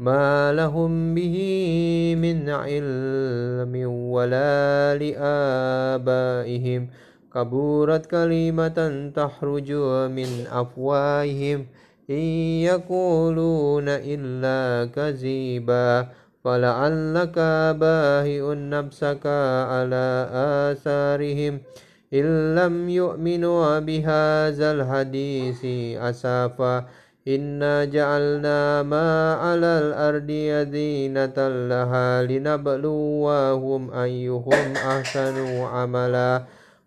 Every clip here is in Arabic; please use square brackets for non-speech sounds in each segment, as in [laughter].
ما لهم به من علم ولا لآبائهم. كبرت كلمة تخرج من أفواههم. إن يقولون إلا كذبا فلعلك باهئ نفسك على آثارهم. إن لم يؤمنوا بهذا الحديث أسافا. إنا جعلنا ما على الأرض زينة لها لنبلوهم أيهم أحسن عملا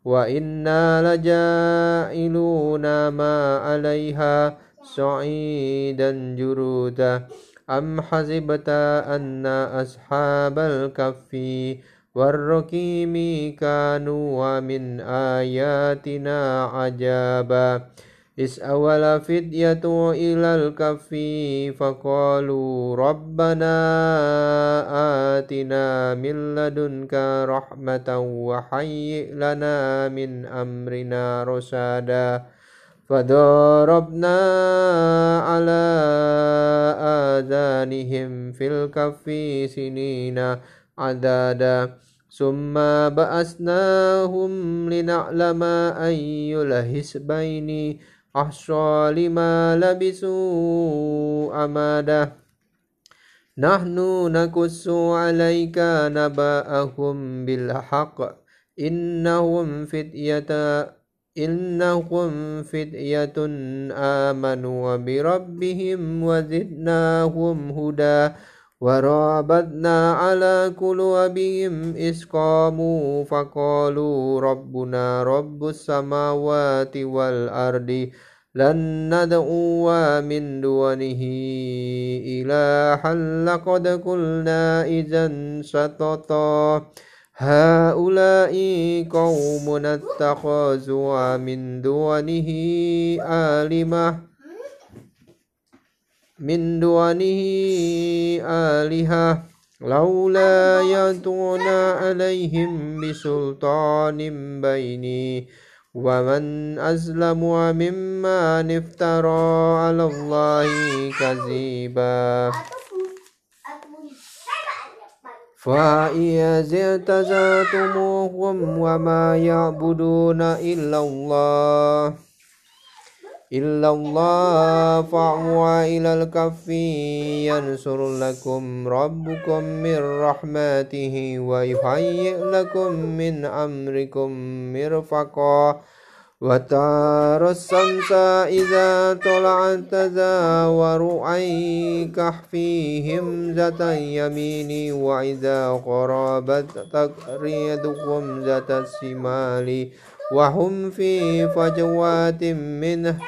وإنا لجائلون ما عليها صعيدا جرودا أم حسبت أن أصحاب الكف والركيم كانوا من آياتنا عجابا إذ فدية إلى الكف فقالوا ربنا آتنا من لدنك رحمة وهيئ لنا من أمرنا رشدا فضربنا على آذانهم في الكف سنين عدادا ثم بأسناهم لنعلم أي الحزبين أحصى لما لبسوا أمادا نحن نقص عليك نبأهم بالحق. إنهم فتية إنهم فتية آمنوا بربهم وزدناهم هدى. ورابطنا على قلوبهم إذ قاموا فقالوا ربنا رب السماوات والأرض لن ندعو من دونه إلها لقد قلنا إذا شططا هؤلاء قوم اتخذوا من دونه آلمة من دونه آلهة لولا يأتون عليهم بسلطان بيني ومن أظلم ممن افترى على الله كذبا. فإذا اعتزلتموهم وما يعبدون إلا الله. إلا الله فاعوا إلى الكف ينصر لكم ربكم من رحمته ويهيئ لكم من أمركم مرفقا وترى الشمس إذا طلعت تزاور عن كهفهم ذات اليمين وإذا قربت تقريدهم ذات الشمال وهم في فجوات منه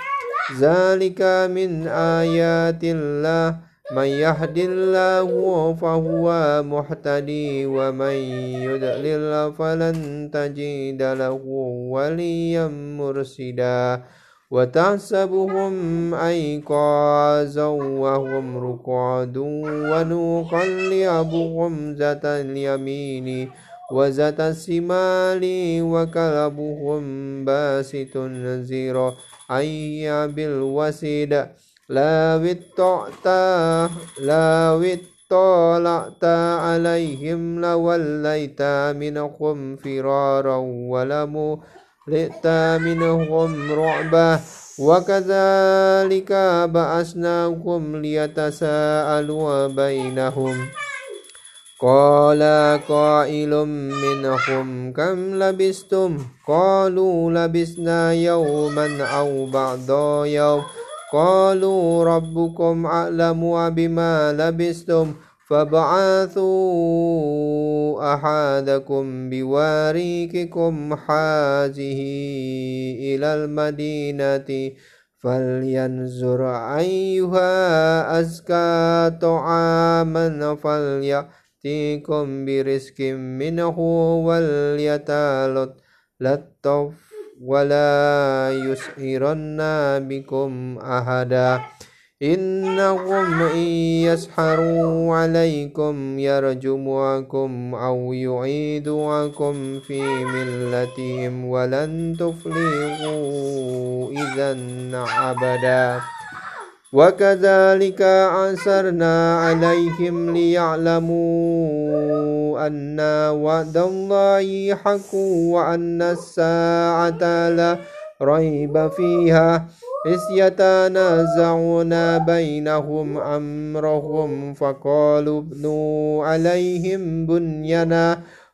ذلك من آيات الله من يهد الله فهو مهتدي ومن يضلل فلن تجد له وليا مرشدا وتحسبهم أيقاظا وهم رقاد ونقلبهم ذات اليمين وذات الشمال وكلبهم باسط نزيرا أي بالوسيد لا وطعت لا وطلعت عليهم لوليت منهم فرارا ولملئت منهم رعبا. وكذلك بعثناهم ليتساءلوا بينهم. قال قائل منهم كم لبستم قالوا لبسنا يوما أو بعض يوم. قالوا ربكم أعلم بما لبستم فابعثوا أحدكم بواريككم هذه إلى المدينة فلينظر أيها أزكى طعاما فليأتيكم برزق منه وليتلطف ولا يسهرن بكم أحدا. إنهم إن يسحروا عليكم يرجموكم أو يعيدوكم في ملتهم ولن تفلحوا إذا أبدا. وكذلك أنصرنا عليهم ليعلموا أن وعد الله حق وأن الساعة لا ريب فيها. إذ يتنازعون بينهم أمرهم فقالوا ابنوا عليهم بنيانا.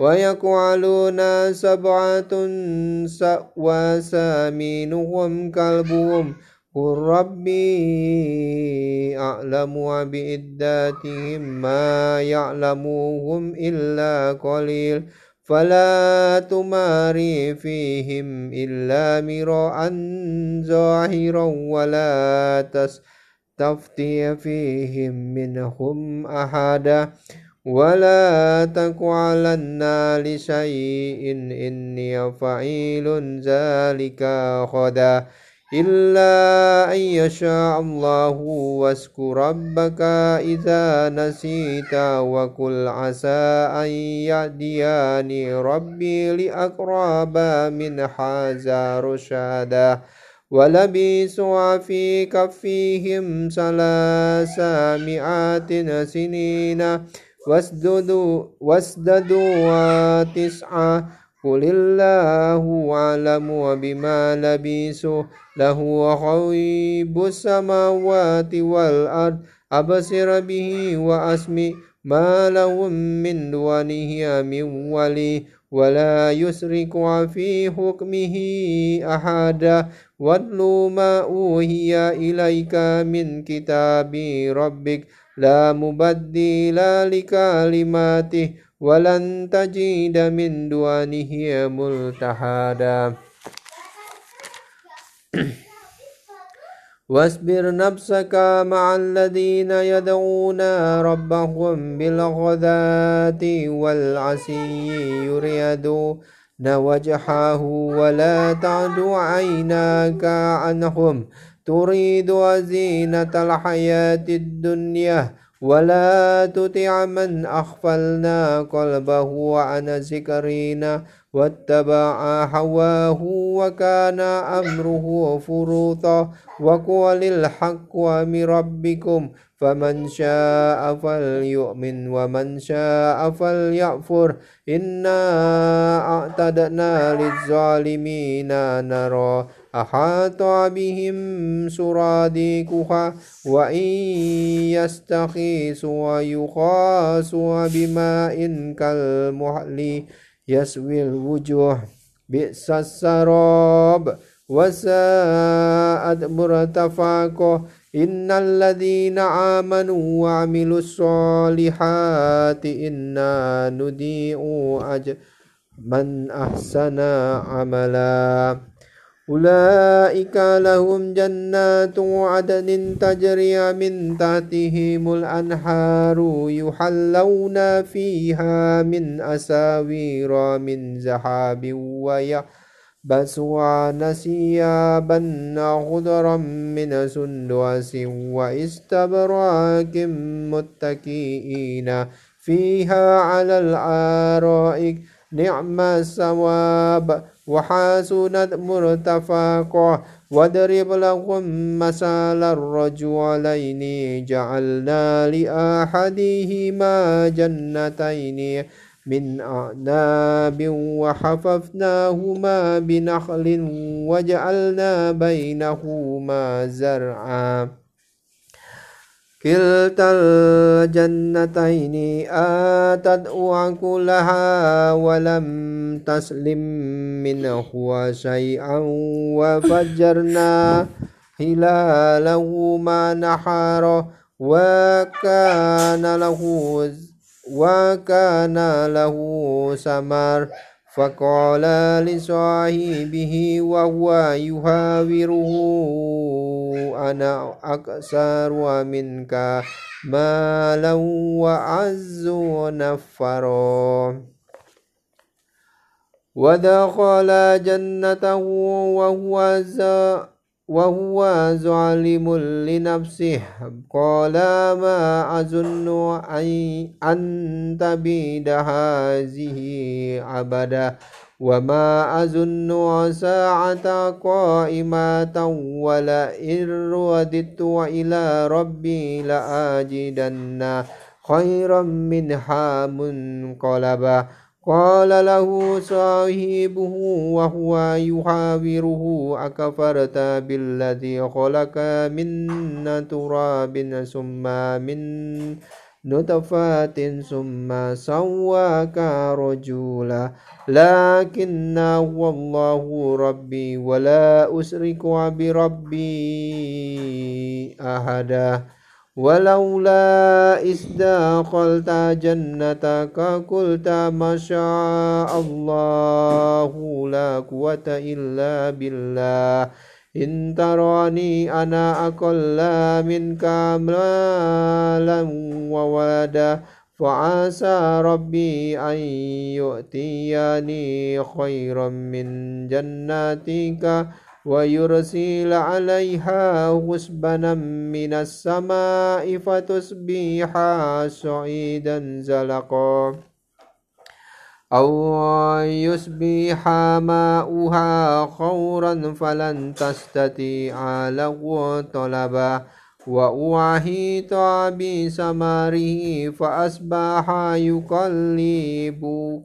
ويقولون سبعة وثامنهم كلبهم. قل ربي أعلم بعداتهم ما يعلمهم إلا قليل. فلا تماري فيهم إلا مراء ظاهرا ولا تستفتي فيهم منهم أحدا. ولا تقعلن لشيء إني فعيل ذلك غدا إلا أن يشاء الله واذكر ربك إذا نسيت وقل عسى أن يهديني ربي لأقرب من هذا رشدا ولبثوا في كفيهم ثلاثمائة سنين واسددوا واسددوا تسعة قل الله أعلم بما لبثوا له غيب السماوات والأرض. أبصر به وأسمع ما لهم من دونه من ولي ولا يسرك في حكمه أحدا واتل ما أوهي إليك من كتاب ربك. لا مبدل لكلماته ولن تجد من دونه ملتحدا. واصبر نفسك مع الذين يدعون ربهم بالغداة والعشي يريدون وجهه ولا تعد عيناك عنهم. تريد زينة الحياة الدنيا ولا تطع من أغفلنا قلبه عن ذكرنا واتبع هواه وكان أمره فرطا وقل الحق من ربكم فمن شاء فليؤمن ومن شاء فليكفر إنا أعتدنا للظالمين نرى أحاط بهم سرادقها وإن يستخيسوا ويخاسوا بماء كالمحل يسوي الوجوه بئس السراب. وساءت مرتفاقه إن الذين آمنوا وعملوا الصالحات إنا نضيء أجر من أحسن عملا. أولئك لهم جنات عدن تجري من تحتهم الأنهار يحلون فيها من أساوير من ذهب ويلبسون ثيابا خضرا من سندس واستبراك متكئين فيها على الأرائك نعم الثواب وحسنت مرتفقا واضرب لهم مثال الرجلين جعلنا لأحدهما جنتين من أعناب وحففناهما بنخل وجعلنا بينهما زرعا. كلتا الجنتين آتت أكلها ولم تسلم منه شيئا وفجرنا خلالهما نحارا وكان له وكان له ثمر فقال لصاحبه وهو يهاوره أنا أكثر منك مالا وأعز نفرا ودخل جنته وهو وهو ظالم لنفسه. قال ما أظن أن تبيد هذه أبدا وما أظن ساعة قائمة ولئن رددت إلى ربي لأجدن خيرا منها منقلبا قال له صاحبه وهو يحاوره أكفرت بالذي خلق من تراب ثم من نطفة ثم سواك رجولا. لكن هو الله ربي ولا أشرك بربي أحدا. ولولا إذ دخلت جنتك قلت ما شاء الله لا قوة إلا بالله. إن تراني أنا أقل منك مالا وولدا. فعسى ربي أن يؤتيني خيرا من جناتك ويرسل عليها غصبنا من السماء فتصبح صعيدا زلقا. أو يصبح ماؤها خورا فلن تستطيع له طلبا. وأحيط بثمره فأصبح يقلب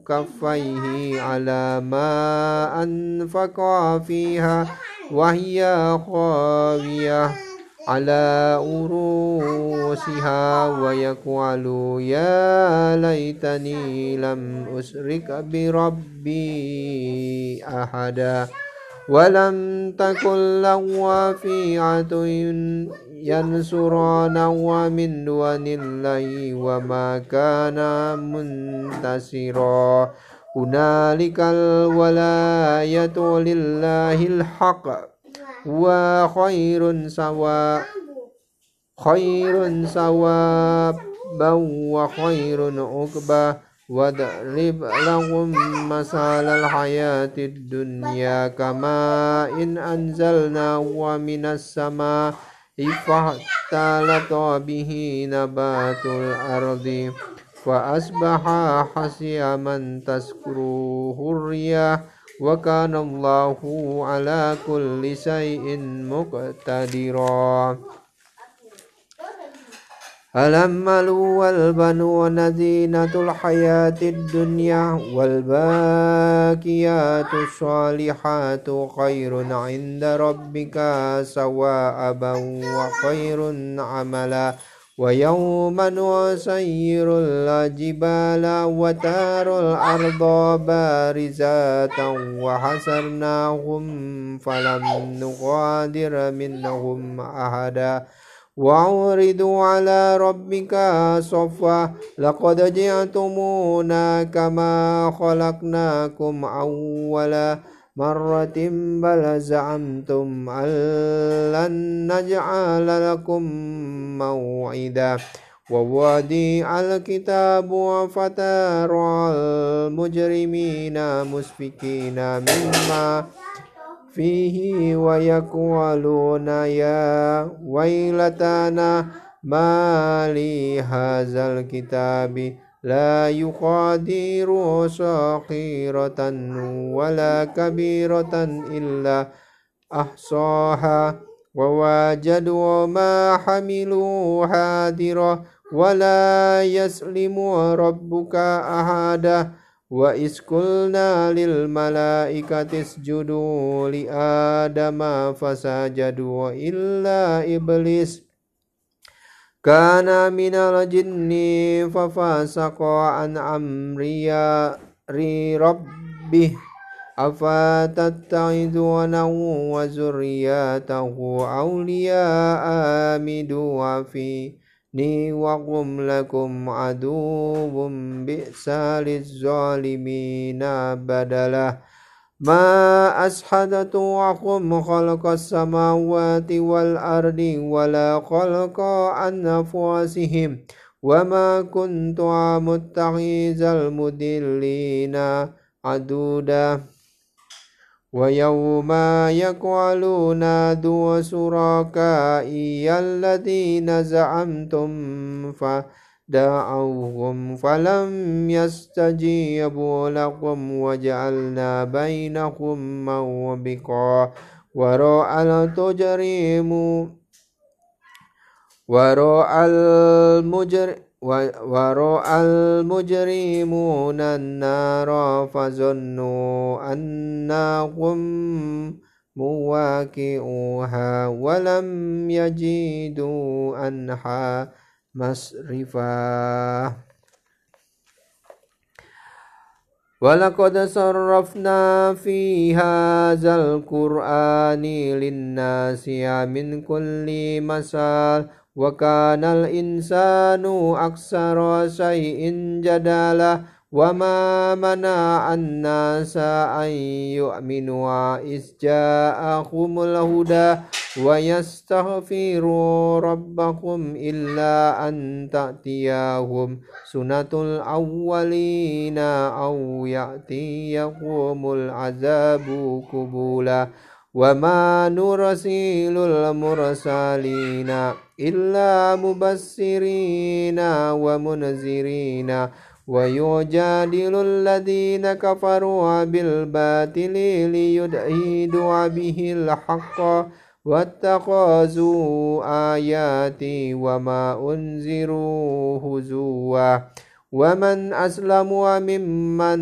كفيه على ما أنفق فيها وهي خاوية على أروسها ويقول يا ليتني لم أشرك بربي أحدا ولم تكن له فئة ينصرونه من دون الله وما كان منتصرا. هنالك الولاية لله الحق وخير سواء خير ثوابا وخير عقبا. واضرب لهم مثال الحياة الدنيا كما إن أنزلناه من السماء. فاختلط به نبات الأرض فأصبح حسيما تسكروه الرياح وكان الله على كل شيء مقتدرا المال والبنون زينة الحياة الدنيا والباقيات الصالحات خير عند ربك ثوابا وخير عملا ويوم نسير الجبال وترى الأرض بارزة وحسرناهم فلم نغادر منهم أحدا وأعرضوا على ربك صفا لقد جئتمونا كما خلقناكم أولا مرة بل زعمتم أن لن نجعل لكم موعدا ووديع الكتاب وفترى المجرمين مسفكين مما فيه ويقولون يا ويلتنا ما لي هذا الكتاب لا يقادر صغيرة ولا كبيرة إلا أحصاها ووجدوا ما حملوا حاضرا ولا يسلم ربك أحدا wa iskulna lil malaikati isjudu li adama fasajadu illa iblis. Kana minal jinni fafasaqa an amriya ri rabbih afatattakhidunahu wa zurriyatahu awliya amidu wa fi فيني وهم لكم عدو بئس للظالمين بدلا. ما أسحدت وهم خلق السماوات والأرض ولا خلق أنفسهم وما كنت متخذ المدلين عدودا. ويوم يقولون دو شركائي الذين زعمتم فدعوهم فلم يستجيبوا لكم وجعلنا بينهم موبقا ورأى التجريم ورأى المجرم ورأى المجرمون النار فظنوا أنهم مواقعوها ولم يجدوا أنها مصرفا. ولقد صرفنا في هذا القرآن للناس من كل مثال وكان الإنسان أكثر شيء جدالا وما منع الناس أن يؤمنوا إذ جاءهم الهدى ويستغفروا ربكم إلا أن تأتيهم سنة الأولين أو يأتيهم العذاب قبولا وما نرسل المرسلين إلا مبصرين ومنذرين ويجادل الذين كفروا بالباطل ليدحدوا به الحق واتخذوا آياتي وما أنذروا هزوا ومن أسلم ممن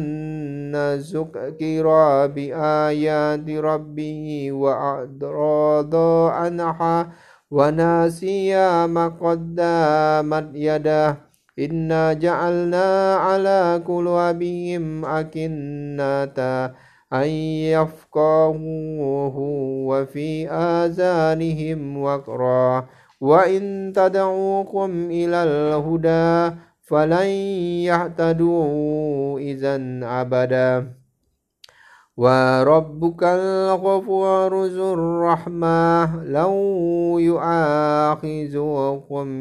ذكر بآيات ربه وأعرض عنها وناسي ما قدمت يده إنا جعلنا على قلوبهم أكنة أن يفقهوه وفي آذانهم وقرا وإن تدعوكم إلى الهدى فلن يهتدوا إذا أبدا وربك الغفور ذو الرحمة لو يؤاخذكم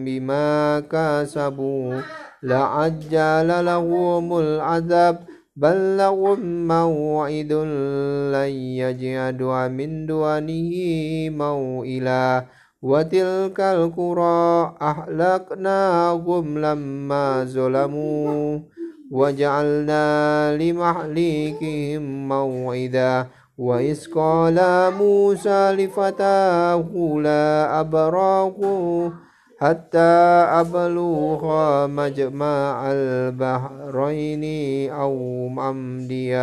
بما كسبوا لعجل لهم العذاب بل لهم موعد لن يجدوا من دونه موئلا وتلك القرى أهلكناهم لما ظلموا وجعلنا لمحلكهم موعدا وإذ قال موسى لفتاه لا أبراه حتى أبلغ مجمع البحرين أو أمضي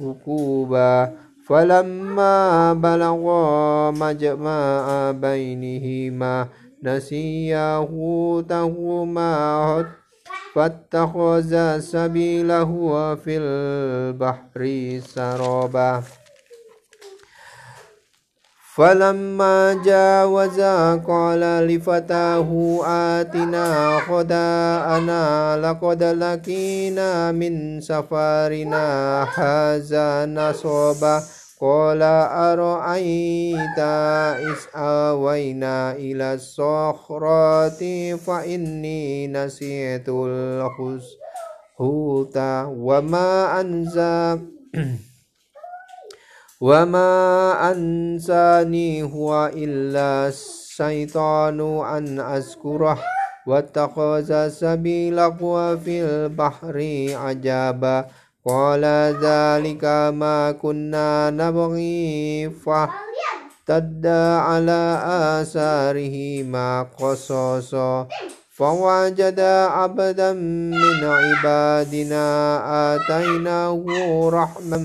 حقوبا فلما بلغا مجمع بينهما نسيا حوتهما فاتخذ سبيله في البحر سرابا. فلما جاوزا قال لفتاه آتنا خداءنا لقد لقينا من سفرنا هذا نصبا قال أرأيت إذ آوينا إلى الصخرة فإني نسيت الحوت وما أنزل وما أنساني هو إلا الشيطان أن أذكره واتخذ سبيله في البحر عجبا قال ذلك ما كنا نبغي فاهتدى على آثارهما قصصا فوجد عبدا من عبادنا آتيناه رحما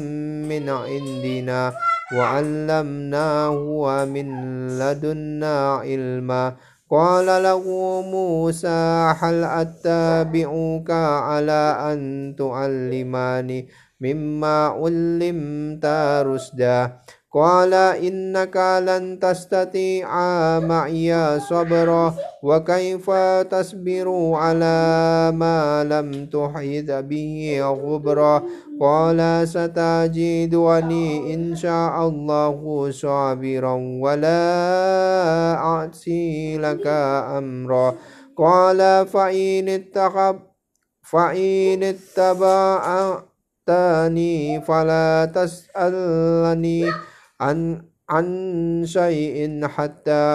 من عندنا وعلمناه من لدنا علما. قال له موسى هل أتبعك على أن تعلمني مما علمت رشدا. قال إنك لن تستطيع معي صبرا وكيف تصبر على ما لم تحيط به غبرا قال ستجدني إن شاء الله صابرا ولا أعصي لك أمرا قال فإن اتخذ فإن اتبعتني فلا تسألني عن عن شيء حتى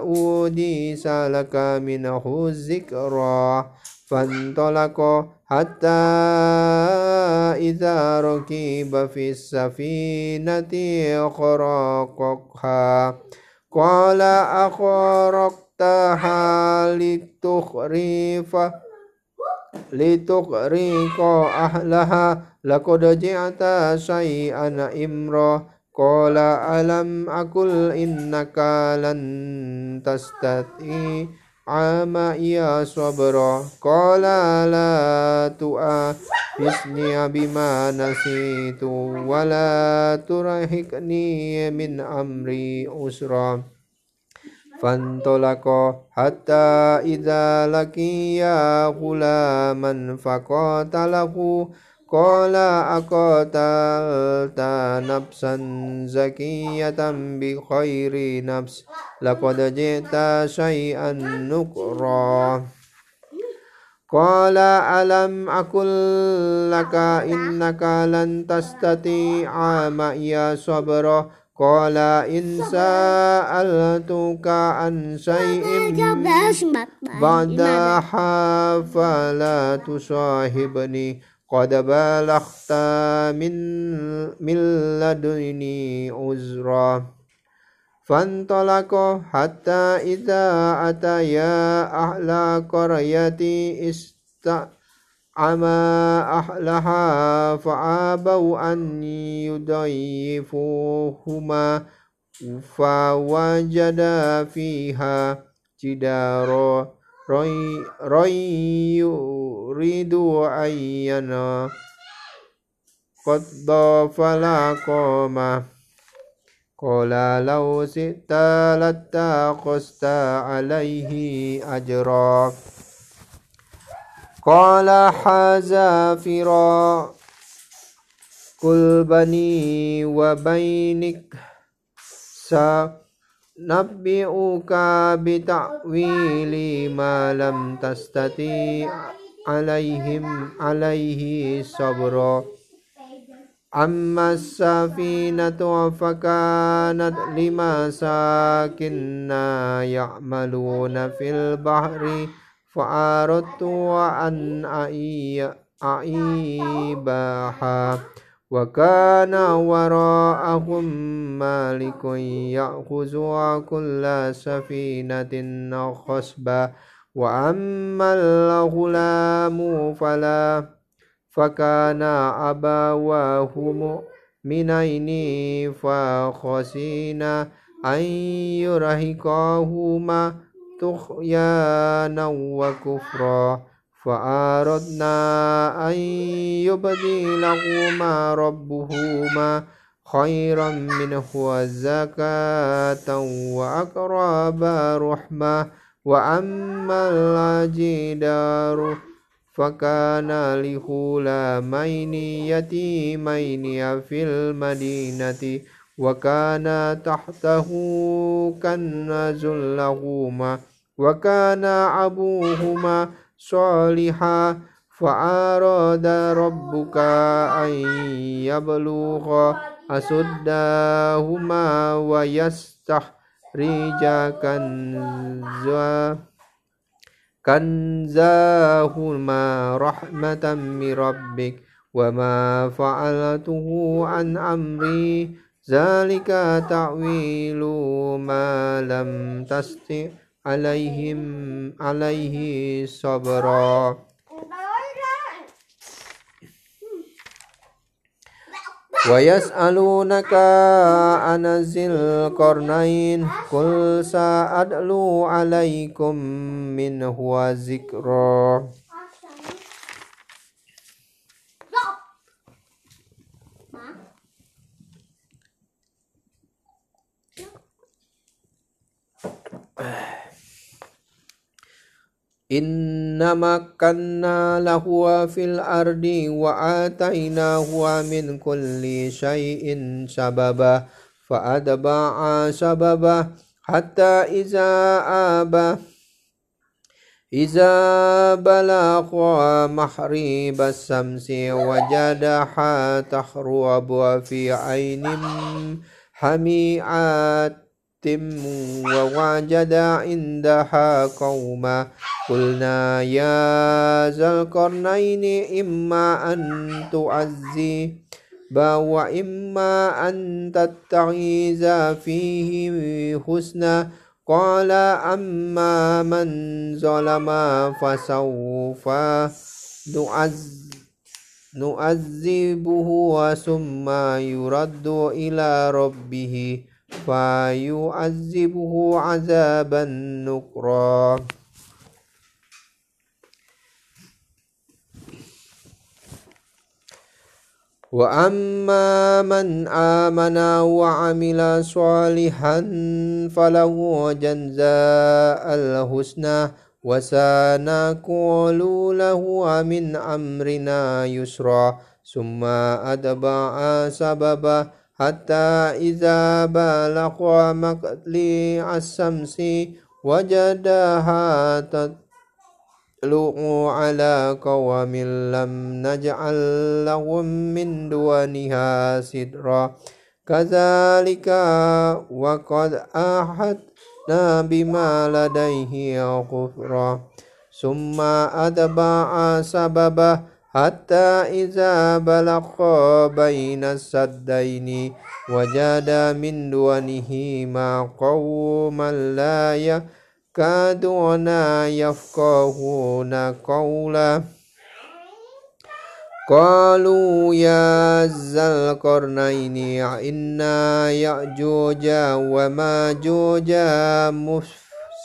أوديس لك منه الذكرى فانطلق حتى إذا ركب في السفينة خرقها قال أخرقتها لتخرف لتغرق أهلها. لقد جئت شيئا إمرا. قال ألم أقل إنك لن تستطيع معي صبرا؟ قال لا تؤاخذني بما نسيت ولا ترهقني من أمري أسرا. فانطلقا حتى إذا لقيا غلاما فقاتله قال أقتلت نفسا زكية بخير نفس لقد جئت شيئا نكرا. قال ألم أقل لك إنك لن تستطيع معي صبرا؟ قال إن سألتك عن شيء بعدها فلا تصاحبني. قد بلغت من من لدني عذرا فانطلق حتى إذا أتيا أهل قرية استعمى أهلها فأبوا أن يضيفوهما فوجدا فيها جدارا ري يريد أن ينا قد ضاف لقوما قال لو سئت لاتخذت عليه أجرا. قال حذافرا كل بني وبينك سا نبئك بتأويل ما لم تستطيع عليهم عليه صبرا أما السفينة فكانت لمساكن يعملون في البحر فأردت أن أعيبها وكان وراءهم مالك يأخذ كل سفينة خصبا. وأما الغلام فلا فكان أبواه مؤمنين فخشينا أن يرهقاهما طغيانا وكفرا. فأردنا أن يبدلهما ربهما خيرا منه زكاة وأقرب رحمة وأما الجدار فكان لغلامين يتيمين في المدينة وكان تحته كنز لهما وكان أبوهما صالحا فأراد ربك أن يبلغ أسدهما ويستخرج كنزا كنزاهما رحمة من ربك وما فعلته عن أمري. ذلك تعويل ما لم تستطع. عليهم عليه صبرا. ويسألونك عن ذي القرنين قل سأدلو عليكم منه ذكرا. [sighs] إنما كنا له في الأرض وآتيناه من كل شيء سببا فأتبع سببا حتى إذا آبى إذا بلغ محريب الشمس وجدها تخرب في عين حميعات ووجد عندها قوما. قلنا يا ذا القرنين إما أن تعزي وإما أن تتعيذ فيه حسنا. قال أما من ظلم فسوف نعذبه ثم يرد إلى ربه. فيعذبه عذابا نكرا. وأما من آمن وعمل صالحا فله جزاء الحسنى. وسنقول له من أمرنا يسرا. ثم أتبع سببا حتى إذا بلغ مطلع الشمس وجدها تطلع على قوم لم نجعل لهم من دونها سترا كذلك وقد أحدنا بما لديه غفرا. ثم أتبع سببه حتى إذا بلغ بين السدين وجد من دونهما قوما لا يكادون يفقهون قولا. قالوا يا ذا القرنين إنا يأجوج وماجوج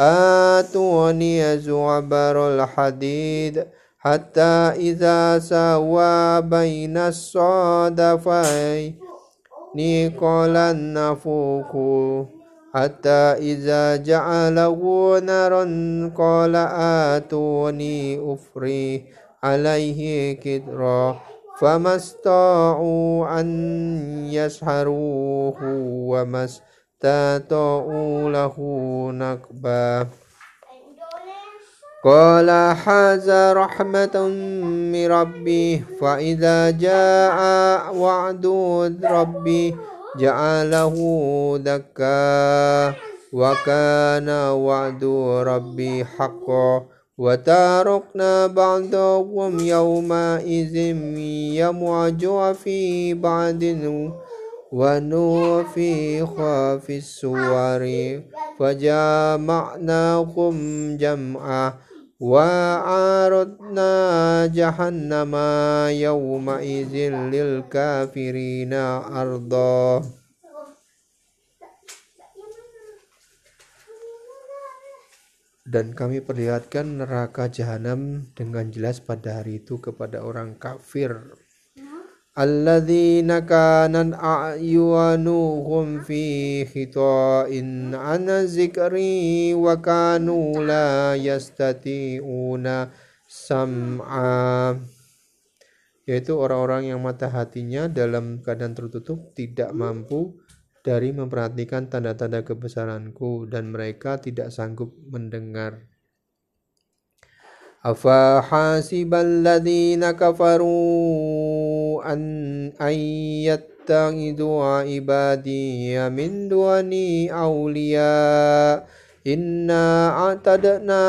آتوني زعبر الحديد حتى إذا سوى بين الصادفين قال النفوق حتى إذا جعله نارا قال آتوني أفري عليه كدرا فما استطاعوا أن يسحروه وما استطاعوا له نقبا. قال هذا رحمة من ربي فإذا جاء وعد ربي جعله دكا وكان وعد ربي حقا. وتاركنا بعضهم يومئذ يموج في بعد ونوفيخ في السور فجمعناهم جمعا وعرضنا جهنم يومئذ للكافرين أرضا Dan kami perlihatkan neraka jahanam dengan jelas pada hari itu kepada orang kafir الذين كانت أعينهم في خطاء عن ذكري وكانوا لا يستطيعون sam'a yaitu orang-orang yang mata hatinya dalam keadaan tertutup tidak mampu dari memperhatikan tanda-tanda kebesaranku dan mereka tidak sanggup mendengar. أفحسب الذين كفروا أن أن يتخذوا عبادي من دوني أولياء إنا أعتدنا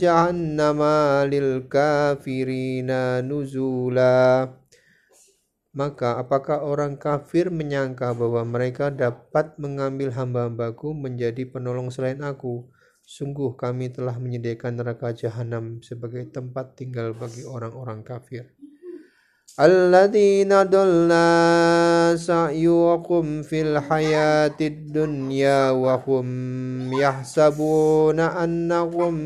جهنم للكافرين نزولا Maka apakah orang kafir menyangka bahwa mereka dapat mengambil hamba-hambaku menjadi penolong selain aku? Sungguh kami telah menyediakan neraka jahanam sebagai tempat tinggal bagi orang-orang kafir. Alladzina dalla sa'yukum fil hayatid dunya wa hum yahsabuna annahum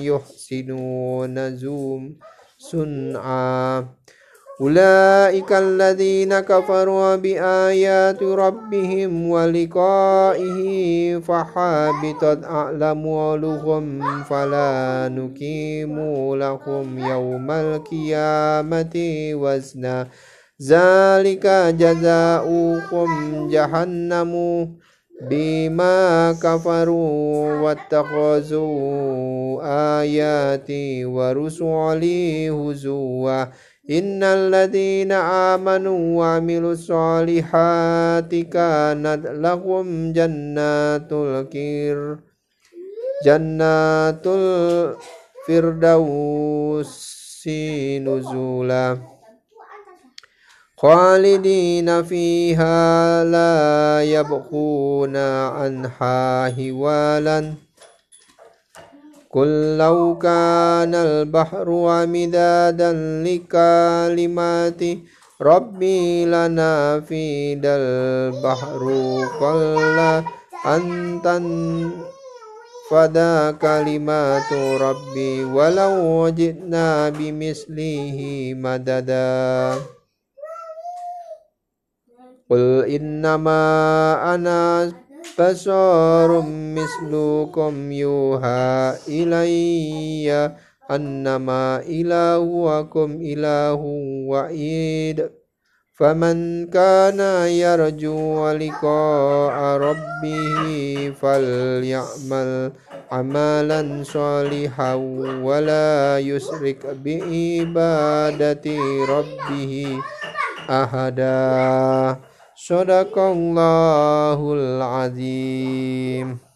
yuhsinuna zum sun'a أولئك الذين كفروا بآيات ربهم ولقائه فحابطت أعلامهم فلا نقيم لهم يوم القيامة وزنا. ذلك جزاؤكم جهنم بما كفروا واتخذوا آياتي ورسولي هزوا. إن الذين آمنوا وعملوا الصالحات كانت لهم جنات الكير جنات الفردوس نزولا خالدين فيها لا يبغون عنها هوالا. قل لو كان البحر ومدادا لكلمات ربي لنا في البحر قل أن فدا كلمات ربي ولو جئنا بمثله مددا. قل إنما أنا بشر مثلكم يوحى إلي أنما إلهكم إله وحيد فمن كان يرجو لقاء ربه فليعمل عملا صالحا ولا يشرك بعبادة ربه أحدا. صدق الله العظيم.